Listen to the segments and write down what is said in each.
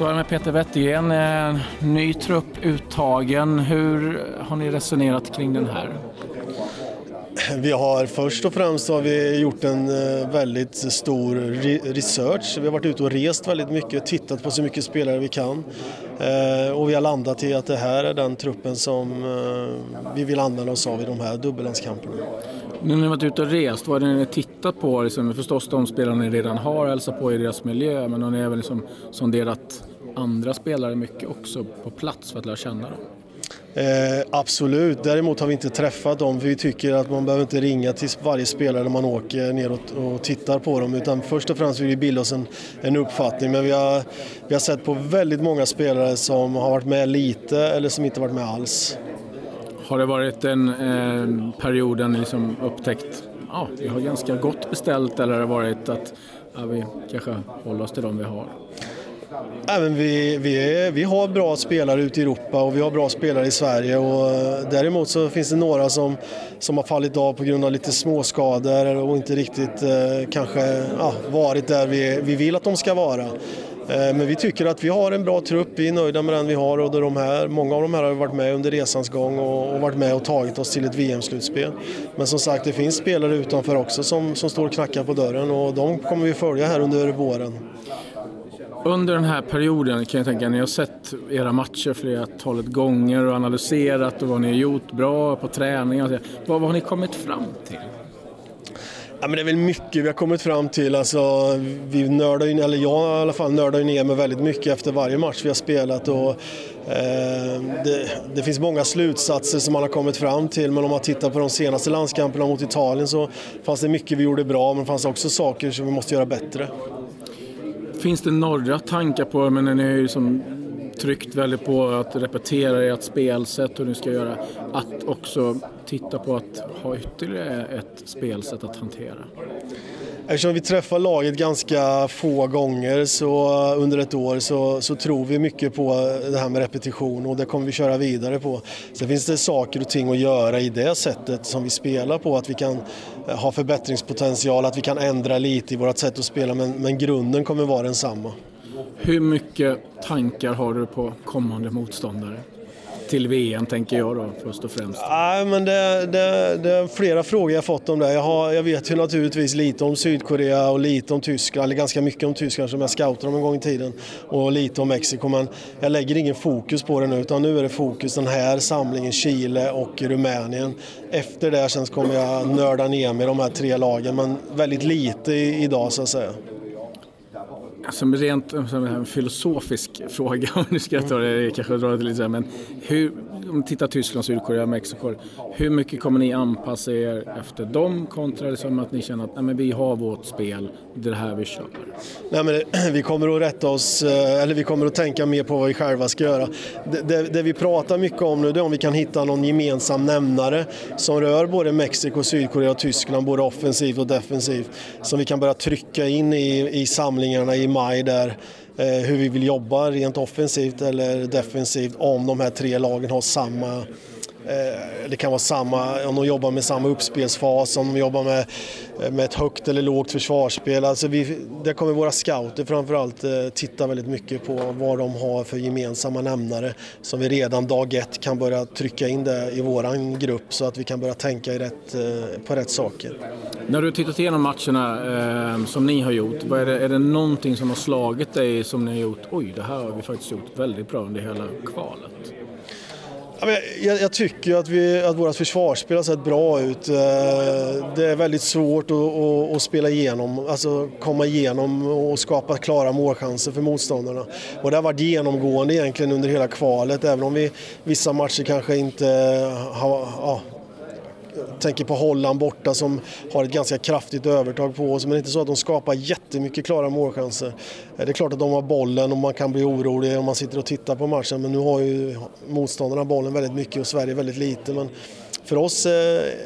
står här med Peter Wettergren, eh, ny trupp uttagen. Hur har ni resonerat kring den här? Vi har först och främst har vi gjort en eh, väldigt stor research. Vi har varit ute och rest väldigt mycket, tittat på så mycket spelare vi kan. Eh, och vi har landat i att det här är den truppen som vi vill använda oss av i de här dubbellandskamperna. Nu när ni varit ute och rest, vad är det ni tittat på? Liksom, förstås de spelare ni redan har hälsat på i deras miljö, men har ni även liksom sonderat andra spelare mycket också på plats för att lära känna dem? Eh, absolut, däremot har vi inte träffat dem. Vi tycker att man behöver inte ringa till varje spelare när man åker ner och, och tittar på dem utan först och främst vill vi bilda oss en, en uppfattning. Men vi har, vi har sett på väldigt många spelare som har varit med lite eller som inte varit med alls. Har det varit en eh, period där ni liksom upptäckt ja, vi har ganska gott beställt eller har det varit att ja, vi kanske håller oss till de vi har? Även vi, vi, är, vi har bra spelare ute i Europa och vi har bra spelare i Sverige. Och eh, däremot så finns det några som, som har fallit av på grund av lite småskador och inte riktigt eh, kanske ja, varit där vi, vi vill att de ska vara. Eh, men vi tycker att vi har en bra trupp, vi är nöjda med den vi har och de här, många av de här har varit med under resans gång och, och varit med och tagit oss till ett VM-slutspel. Men som sagt, det finns spelare utanför också som, som står och knackar på dörren och de kommer vi följa här under våren. Under den här perioden kan jag tänka, ni har sett era matcher flertalet gånger och analyserat och vad ni har gjort bra på träning. Vad, vad har ni kommit fram till? Ja, men det är väl mycket vi har kommit fram till. Alltså, vi nördar ju, eller jag i alla fall nördar ju ner mig väldigt mycket efter varje match vi har spelat. Och, eh, det, det, finns många slutsatser som man har kommit fram till men om man tittar på de senaste landskamperna mot Italien så fanns det mycket vi gjorde bra men det fanns också saker som vi måste göra bättre. Finns det några tankar på, men ni har ju som tryckt väldigt på att repetera ert spelsätt och hur ni ska göra, att också titta på att ha ytterligare ett spelsätt att hantera? Eftersom vi träffar laget ganska få gånger så eh, under ett år så, så, tror vi mycket på det här med repetition och det kommer vi köra vidare på. Sen finns det saker och ting att göra i det sättet som vi spelar på, att vi kan eh, ha förbättringspotential, att vi kan ändra lite i vårt sätt att spela men, men grunden kommer vara densamma. Hur mycket tankar har du på kommande motståndare? Till VM tänker jag då först och främst? Nej, men det, det, det är flera frågor jag fått om det. Jag, har, jag vet ju naturligtvis lite om Sydkorea och lite om Tyskland, eller ganska mycket om Tyskland som jag scoutade om en gång i tiden och lite om Mexiko men jag lägger ingen fokus på det nu utan nu är det fokus den här samlingen Chile och Rumänien. Efter det sen kommer jag nörda ner mig i de här tre lagen men väldigt lite idag så att säga. Alltså, som rent som en filosofisk fråga, om nu ska ta det, kanske dra det lite så här, men hur, om vi tittar Tyskland, Sydkorea, Mexiko, hur mycket kommer ni anpassa er efter dem kontra liksom att ni känner att nej, men vi har vårt spel, det är det här vi kör? Nej, men eh, vi kommer att rätta oss, eh, eller vi kommer att tänka mer på vad vi själva ska göra. Det, det, det vi pratar mycket om nu det är om vi kan hitta någon gemensam nämnare som rör både Mexiko, Sydkorea och Tyskland, både offensivt och defensivt, som vi kan börja trycka in i, i samlingarna i maj där Eh, hur vi vill jobba rent offensivt eller defensivt om de här tre lagen har samma Eh, det kan vara samma, om de jobbar med samma uppspelsfas, om de jobbar med, eh, med ett högt eller lågt försvarsspel. Alltså vi, där kommer våra scouter framförallt eh, titta väldigt mycket på vad de har för gemensamma nämnare som vi redan dag ett kan börja trycka in det i våran grupp så att vi kan börja tänka rätt, på rätt saker. När du tittat igenom matcherna eh, som ni har gjort, är det, är det någonting som har slagit dig som ni har gjort, oj det här har vi faktiskt gjort väldigt bra under hela kvalet? Jag, jag tycker att, vi, att vårt försvarsspel har sett bra ut. Eh, det är väldigt svårt att, att, att, spela igenom, alltså komma igenom och skapa klara målchanser för motståndarna. Och det har varit genomgående egentligen under hela kvalet, även om vi vissa matcher kanske inte har, ja, tänker på Holland borta som har ett ganska kraftigt övertag på oss men det är inte så att de skapar jättemycket klara målchanser. Eh, det är klart att de har bollen och man kan bli orolig om man sitter och tittar på matchen men nu har ju motståndarna bollen väldigt mycket och Sverige väldigt lite. Men för oss eh,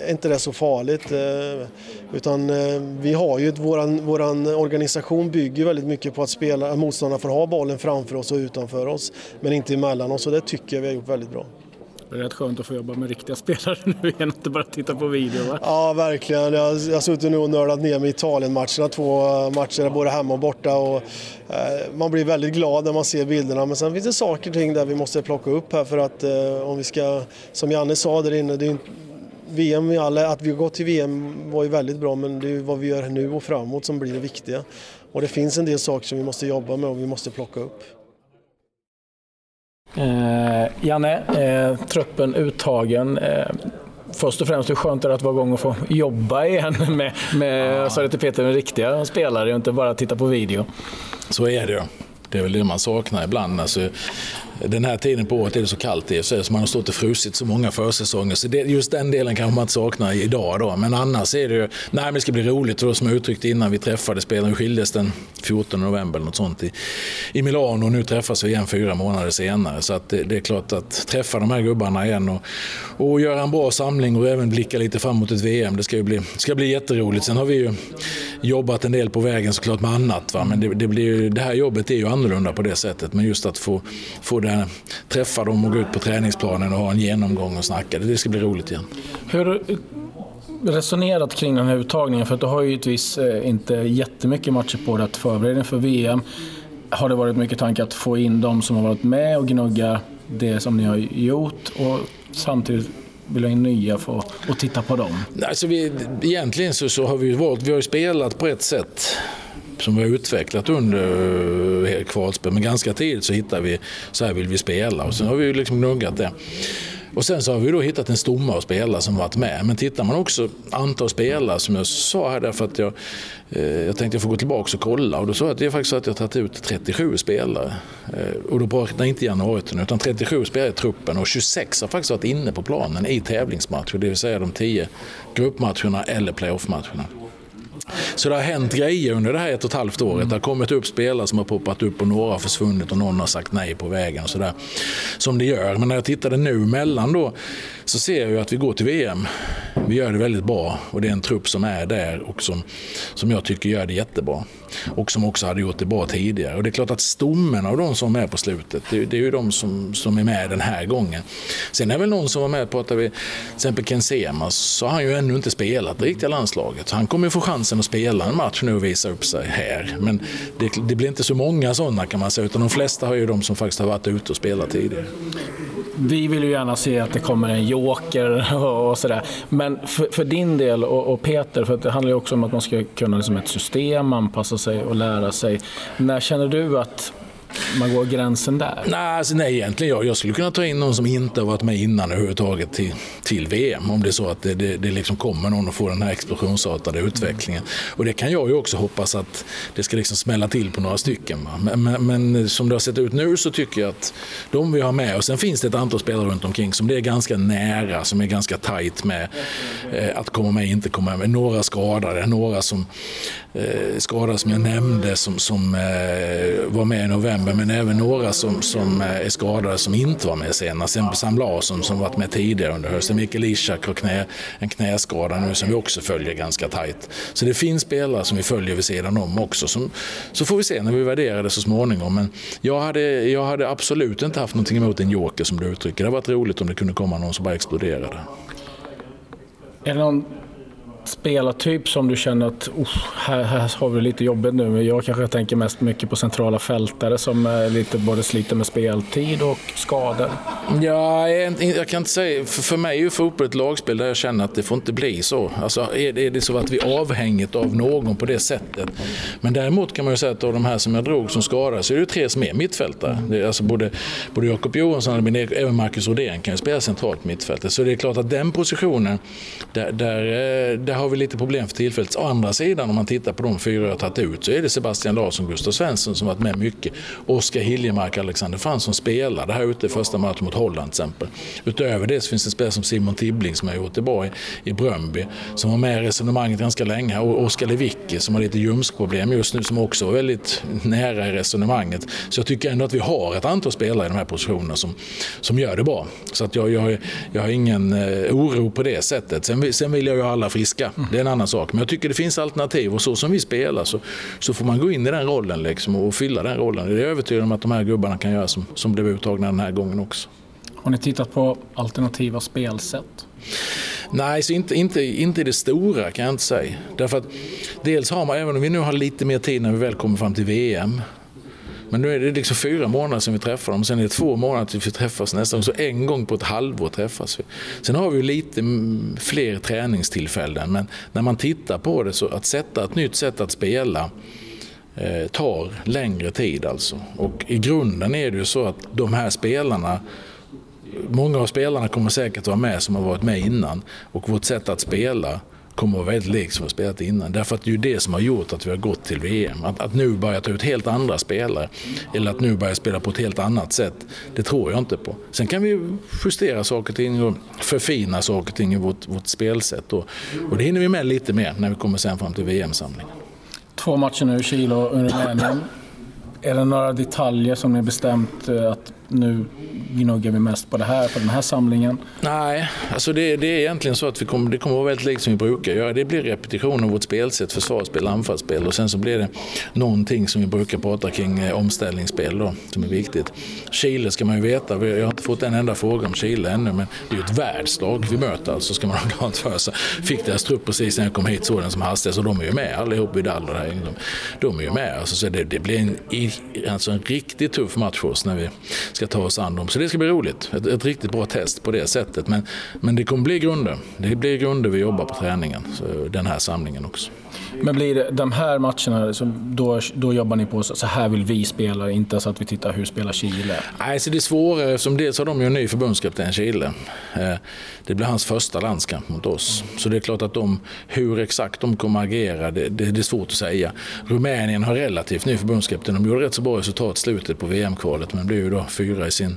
är inte det så farligt eh, utan vi har ju, våran, våran organisation bygger väldigt mycket på att spela, motståndarna får ha bollen framför oss och utanför oss men inte emellan oss och det tycker jag vi har gjort väldigt bra. Det är rätt skönt att få jobba med riktiga spelare nu igen, inte bara titta på video. Va? Ja, verkligen. Jag, jag har suttit nu och nördat ner mig i Italien-matcherna, två eh, matcher både hemma och borta. Och, eh, man blir väldigt glad när man ser bilderna, men sen finns det saker och ting där vi måste plocka upp här för att eh, om vi ska, som Janne sa där inne, det är VM, att vi har gått till VM var ju väldigt bra men det är vad vi gör nu och framåt som blir det viktiga. Och det finns en del saker som vi måste jobba med och vi måste plocka upp. Eh, Janne, eh, truppen uttagen. Eh, först och främst hur skönt är det att vara igång och få jobba igen med, med ja. sa det till Peter, med riktiga spelare och inte bara titta på video. Så är det ju. Det är väl det man saknar ibland. Alltså, den här tiden på året är det så kallt i så man har stått och frusit så många försäsonger. Så det, just den delen kanske man inte saknar idag då. Men annars är det ju, nej men det ska bli roligt. Och som jag uttryckte innan vi träffade spelaren, skildes den 14 november eller något sånt i, i Milano och nu träffas vi igen fyra månader senare. Så att det, det är klart att träffa de här gubbarna igen och, och göra en bra samling och även blicka lite fram mot ett VM. Det ska ju bli, ska bli jätteroligt. Sen har vi ju jobbat en del på vägen såklart med annat. Va? Men det, det, blir det här jobbet är ju annorlunda på det sättet. Men just att få, få det, träffa dem och gå ut på träningsplanen och ha en genomgång och snacka. Det, ska bli roligt igen. Hur resonerat kring den här uttagningen? För att du har ju givetvis eh, inte jättemycket matcher på dig att förbereda för VM. Har det varit mycket tanke att få in de som har varit med och gnugga det som ni har gjort och samtidigt vill ha in nya för att titta på dem? Alltså vi, egentligen så, så har vi valt, vi har spelat på ett sätt som vi har utvecklat under eh, kvalspel. Men ganska tidigt så hittade vi, så här vill vi spela och sen har vi liksom gnuggat det. Och sen så har vi då hittat en stomme av spelare som varit med. Men tittar man också antal spelare som jag sa här därför att jag, eh, jag tänkte jag får gå tillbaka och kolla och då sa jag att det är faktiskt så att jag tagit ut 37 spelare. Eh, och då räknar inte januari utan 37 spelare i truppen och 26 har faktiskt varit inne på planen i tävlingsmatcher, det vill säga de 10 gruppmatcherna eller playoffmatcherna. Så det har hänt grejer under det här ett och ett halvt året. Det har kommit upp spelare som har poppat upp och några har försvunnit och någon har sagt nej på vägen. Så där, som det gör. Men när jag tittade nu mellan då så ser jag ju att vi går till VM. Vi gör det väldigt bra och det är en trupp som är där och som, som jag tycker gör det jättebra. Och som också hade gjort det bra tidigare. Och det är klart att stommen av de som är med på slutet, det, det är ju de som, som är med den här gången. Sen är väl någon som var med, pratar vi till exempel Ken Semas, så har han ju ännu inte spelat det riktiga landslaget. Så han kommer ju få chansen att spela en match nu och visa upp sig här. Men det, det blir inte så många sådana kan man säga, utan de flesta har ju de som faktiskt har varit ute och spelat tidigare vi vill ju gärna se att det kommer en joker och sådär. Men för, för din del och, och, Peter, för det handlar ju också om att man ska kunna liksom ett system, anpassa sig och lära sig. När känner du att man går gränsen där? Nej, alltså, nej egentligen jag, jag skulle kunna ta in någon som inte har varit med innan överhuvudtaget till, till VM. Om det är så att det, det, det liksom kommer någon och får den här explosionsartade utvecklingen. Och det kan jag ju också hoppas att det ska liksom smälla till på några stycken. Men, men, men, som det har sett ut nu så tycker jag att de vi har med, och sen finns det ett antal spelare runt omkring som det är ganska nära, som är ganska tajt med eh, att komma med, inte komma med. Några skadade, några som eh, skadade som jag nämnde som, som eh, var med i november men även några som, som eh, är skadade som inte var med senast. Sen Sam Larsson som varit med tidigare under hösten. Mikael Ishak har knä, en knäskada nu som vi också följer ganska tajt. Så det finns spelare som vi följer vid sidan om också. Som, så får vi se när vi värderar det så småningom. Men jag hade, jag hade absolut inte haft någonting emot en joker som du uttrycker. Det hade varit roligt om det kunde komma någon som bara exploderade. Är det någon spelartyp som du känner att oh, här, här har vi lite jobbigt nu. Jag kanske tänker mest mycket på centrala fältare som eh, lite både sliter med speltid och skador. Ja, jag kan inte säga. För, för mig är ju fotboll ett lagspel där jag känner att det får inte bli så. Alltså, är, det, är det så att vi är avhängigt av någon på det sättet. Men däremot kan man ju säga att av de här som jag drog som skadade så är det tre som är mittfältare. Det är alltså både, både Jakob Johansson och även Marcus Rodén kan ju spela centralt mittfältet. Så det är klart att den positionen, där, där, eh, där där har vi lite problem för tillfället. Å andra sidan om man tittar på de fyra jag tagit ut så är det Sebastian Larsson, Gustav Svensson som varit med mycket. Oskar Hiljemark, Alexander Fransson spelade här ute första matchen mot Holland till exempel. Utöver det så finns det spelare som Simon Tibbling som har gjort det bra i, i Bröndby. Som var med i resonemanget ganska länge. Och Oskar Lewicki som har lite ljumskproblem just nu som också är väldigt nära i resonemanget. Så jag tycker ändå att vi har ett antal spelare i de här positionerna som, som gör det bra. Så att jag, jag, jag har ingen eh, oro på det sättet. Sen, sen vill jag ju ha alla friska tillbaka. Det är en annan sak. Men jag tycker det finns alternativ och så som vi spelar så, så får man gå in i den rollen liksom och fylla den rollen. Det är jag övertygad om att de här gubbarna kan göra som, som blev uttagna den här gången också. Har ni tittat på alternativa spelsätt? Nej, så inte, inte, inte i det stora kan jag inte säga. Därför att dels har man, även om vi nu har lite mer tid när vi väl kommer fram till VM, men nu är det liksom fyra månader sedan vi träffade dem, sen är det två månader tills vi träffas nästa gång, så en gång på ett halvår träffas vi. Sen har vi lite fler träningstillfällen, men när man tittar på det så att sätta ett nytt sätt att spela eh, tar längre tid alltså. Och i grunden är det ju så att de här spelarna Många av spelarna kommer säkert vara med som har varit med innan och vårt sätt att spela kommer att vara väldigt likt som vi har spelat innan. Därför att det är ju det som har gjort att vi har gått till VM. Att, att nu börja ta ut helt andra spelare eller att nu börja spela på ett helt annat sätt, det tror jag inte på. Sen kan vi justera saker och ting och förfina saker och ting i vårt, vårt spelsätt. Och, och det hinner vi med lite mer när vi kommer sen fram till VM-samlingen. Två matcher nu, Chile och Rumänien. Är det några detaljer som ni bestämt eh, att nu gnuggar vi mest på det här, på den här samlingen? Nej, alltså det, det är egentligen så att vi kommer, det kommer att vara väldigt likt som vi brukar göra. Det blir repetition av vårt spelsätt, försvarsspel, anfallsspel och sen så blir det någonting som vi brukar prata kring eh, omställningsspel då, som är viktigt. Chile ska man ju veta, jag har inte fått en enda fråga om Chile ännu, men det är ju ett världslag vi möter alltså, ska man ha klart för sig. Fick deras trupp precis när jag kom hit, såg den som hastigast och de är ju med allihop, Vidal och det här. De, de är ju med, alltså, så det, det blir en, alltså en riktigt tuff match för oss när vi ska ta oss an dem. Så det ska bli roligt. Ett, ett riktigt bra test på det sättet. Men, men det kommer bli grunder. Det blir grunder vi jobbar på träningen, den här samlingen också. Men blir det de här matcherna, då, då jobbar ni på så här vill vi spela, inte så att vi tittar hur spelar Chile? Nej, så det är svårare eftersom dels har de ju en ny förbundskapten Chile. Eh, det blir hans första landskamp mot oss. Så det är klart att de, hur exakt de kommer att agera, det, det, det är svårt att säga. Rumänien har relativt ny förbundskapten. De gjorde rätt så bra resultat i slutet på VM-kvalet men blev ju då fyra i sin,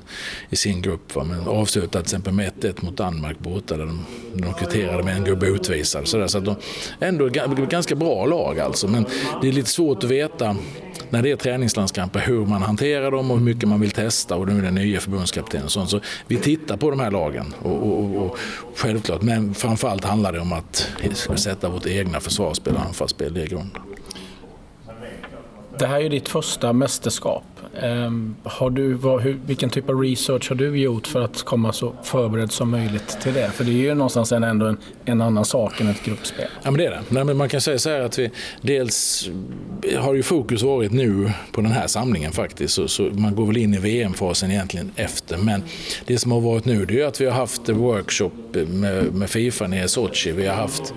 i sin grupp. Va? Men avslutade till exempel med 1-1 mot Danmark borta där de, de kvitterade med en gubbe utvisad. Så, där, så att de ändå ganska bra lag alltså. Men det är lite svårt att veta när det är träningslandskamper hur man hanterar dem och hur mycket man vill testa och nu är den nya förbundskaptenen och sånt. Så vi tittar på de här lagen och, och, och, självklart, men framförallt handlar det om att sätta vårt egna försvarsspel och anfallsspel i grunden. Det här är ju ditt första mästerskap. Um, har du, vad, hur, vilken typ av research har du gjort för att komma så förberedd som möjligt till det? För det är ju någonstans ändå en, en annan sak än ett gruppspel. Ja men det är det. Nej, men man kan säga så här att vi dels har ju fokus varit nu på den här samlingen faktiskt. Så, så man går väl in i VM-fasen egentligen efter. Men det som har varit nu det är att vi har haft workshop med, med Fifa nere i Sochi. Vi har haft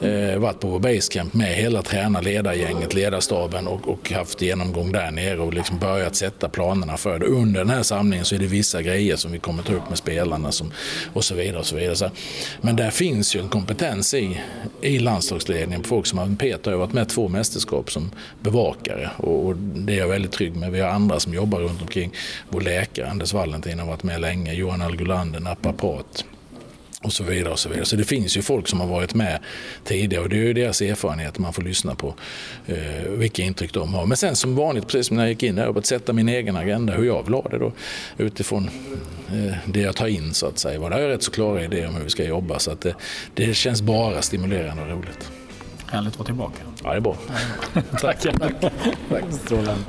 eh, varit på vår basecamp med hela tränarledargänget, ledarstaben och, och haft genomgång där nere och liksom börjat sätta planerna för det. Under den här samlingen så är det vissa grejer som vi kommer ta upp med spelarna som, och så vidare. och så vidare. Så, men där finns ju en kompetens i, i landslagsledningen, folk som har, Peter har varit med två mästerskap som bevakare och, och, det är jag väldigt trygg med. Vi har andra som jobbar runt omkring. Vår läkare Anders Valentin har varit med länge, Johan Algulander, naprapat och så vidare. och Så vidare. Så det finns ju folk som har varit med tidigare och det är ju deras erfarenheter man får lyssna på. Eh, vilka intryck de har. Men sen som vanligt, precis som när jag gick in här, att sätta min egen agenda, hur jag vill ha det då. Utifrån eh, det jag tar in så att säga. Där har jag rätt så klara idéer om hur vi ska jobba. Så att det, det känns bara stimulerande och roligt. Härligt att vara tillbaka. Ja, det är bra. Tack. Tack. Strålande.